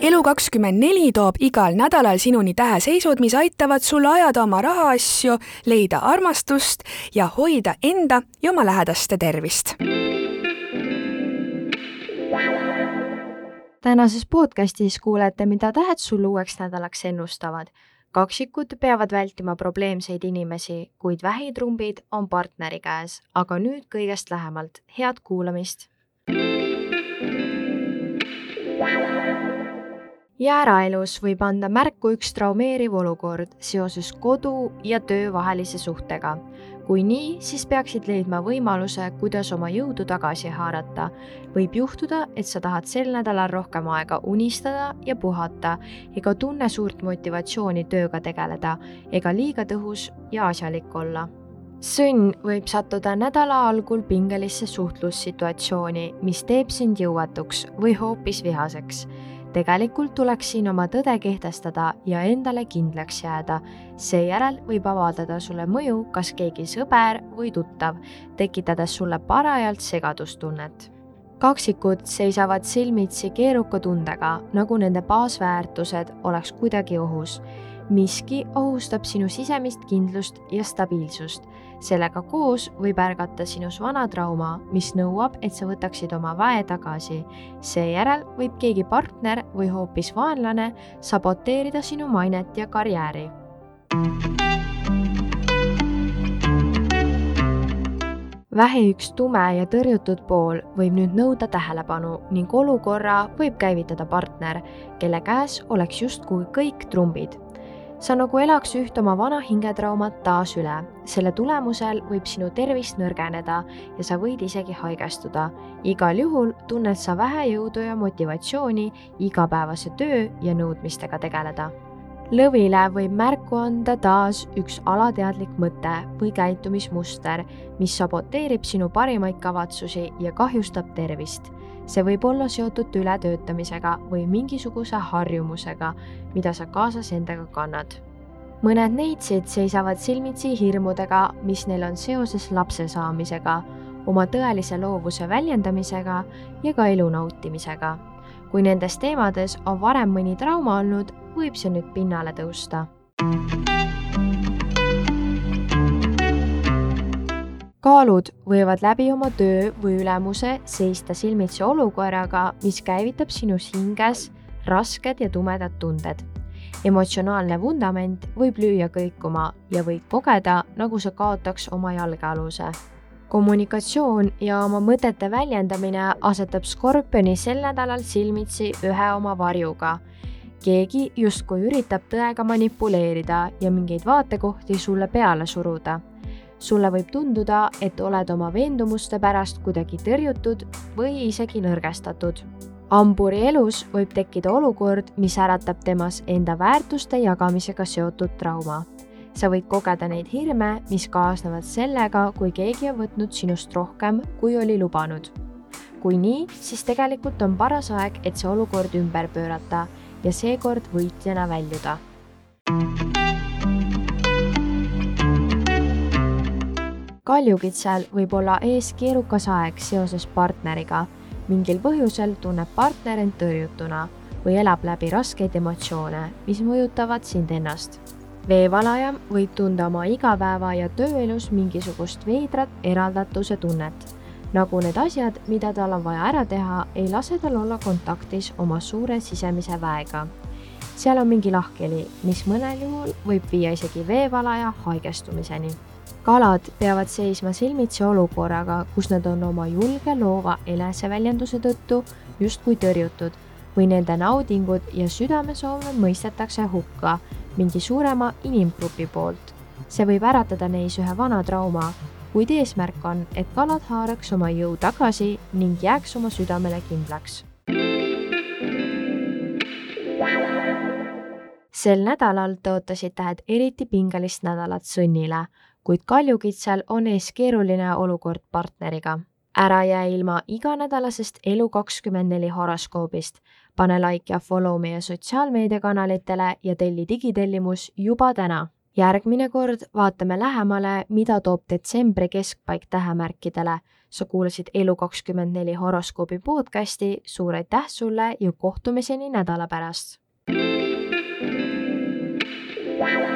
Elu24 toob igal nädalal sinuni täheseisud, mis aitavad sul ajada oma rahaasju, leida armastust ja hoida enda ja oma lähedaste tervist. tänases podcastis kuulete, mida tähed sul uueks nädalaks ennustavad. kaksikud peavad vältima probleemseid inimesi, kuid vähitrumbid on partneri käes, aga nüüd kõigest lähemalt. head kuulamist jääraelus võib anda märku üks traumeeriv olukord seoses kodu ja töö vahelise suhtega. kui nii, siis peaksid leidma võimaluse, kuidas oma jõudu tagasi haarata. võib juhtuda, et sa tahad sel nädalal rohkem aega unistada ja puhata ega tunne suurt motivatsiooni tööga tegeleda ega liiga tõhus ja asjalik olla sõnn võib sattuda nädala algul pingelisse suhtlussituatsiooni, mis teeb sind jõuetuks või hoopis vihaseks tegelikult tuleks siin oma tõde kehtestada ja endale kindlaks jääda. seejärel võib avaldada sulle mõju kas keegi sõber või tuttav, tekitades sulle parajalt segadustunnet kaksikud seisavad silmitsi keeruka tundega, nagu nende baasväärtused oleks kuidagi ohus miski ohustab sinu sisemist kindlust ja stabiilsust. sellega koos võib ärgata sinus vana trauma, mis nõuab, et sa võtaksid oma väe tagasi. seejärel võib keegi partner või hoopis vaenlane saboteerida sinu mainet ja karjääri. vähi üks tume ja tõrjutud pool võib nüüd nõuda tähelepanu ning olukorra võib käivitada partner, kelle käes oleks justkui kõik trumbid sa nagu elaks üht oma vana hingetraumat taas üle. selle tulemusel võib sinu tervis nõrgeneda ja sa võid isegi haigestuda. igal juhul tunned sa vähe jõudu ja motivatsiooni igapäevase töö ja nõudmistega tegeleda lõvile võib märku anda taas üks alateadlik mõte või käitumismuster, mis saboteerib sinu parimaid kavatsusi ja kahjustab tervist see võib olla seotud ületöötamisega või mingisuguse harjumusega, mida sa kaasas endaga kannad. mõned neitsid seisavad silmitsi hirmudega, mis neil on seoses lapse saamisega, oma tõelise loovuse väljendamisega ja ka elu nautimisega. kui nendes teemades on varem mõni trauma olnud, võib see nüüd pinnale tõusta kaalud võivad läbi oma töö või ülemuse seista silmitsi olukorraga, mis käivitab sinus hinges rasked ja tumedad tunded. emotsionaalne vundament võib lüüa kõikuma ja võid kogeda, nagu sa kaotaks oma jalgealuse. kommunikatsioon ja oma mõtete väljendamine asetab Skorpioni sel nädalal silmitsi ühe oma varjuga. Keegi justkui üritab tõega manipuleerida ja mingeid vaatekohti sulle peale suruda sulle võib tunduda, et oled oma veendumuste pärast kuidagi tõrjutud või isegi nõrgestatud. hamburi elus võib tekkida olukord, mis äratab temas enda väärtuste jagamisega seotud trauma. sa võid kogeda neid hirme, mis kaasnevad sellega, kui keegi on võtnud sinust rohkem, kui oli lubanud. kui nii, siis tegelikult on paras aeg, et see olukord ümber pöörata ja seekord võitjana väljuda kaljukitsel võib olla ees keerukas aeg seoses partneriga. mingil põhjusel tunneb partner end tõrjutuna või elab läbi raskeid emotsioone, mis mõjutavad sind ennast. veevalaja võib tunda oma igapäeva ja tööelus mingisugust veidrat eraldatuse tunnet. Nagu need asjad, mida tal on vaja ära teha, ei lase tal olla kontaktis oma suure sisemise väega seal on mingi lahkheli, mis mõnel juhul võib viia isegi veevalaja haigestumiseni kalad peavad seisma silmitsi olukorraga, kus nad on oma julge loova eneseväljenduse tõttu justkui tõrjutud või nende naudingud ja südamesoove mõistetakse hukka mingi suurema inimgrupi poolt. see võib äratada neis ühe vana trauma, kuid eesmärk on, et kalad haaraks oma jõu tagasi ning jääks oma südamele kindlaks. sel nädalal tõotasid tähed eriti pingelist nädalat sõnnile kuid kaljukitsal on ees keeruline olukord partneriga. ära jää ilma iganädalasest Elu24 horoskoobist. pane like ja follow meie sotsiaalmeediakanalitele ja telli digitellimus juba täna järgmine kord vaatame lähemale, mida toob detsembri keskpaik tähemärkidele. sa kuulasid Elu24 horoskoobi podcasti, suur aitäh sulle ja kohtumiseni nädala pärast. Wow.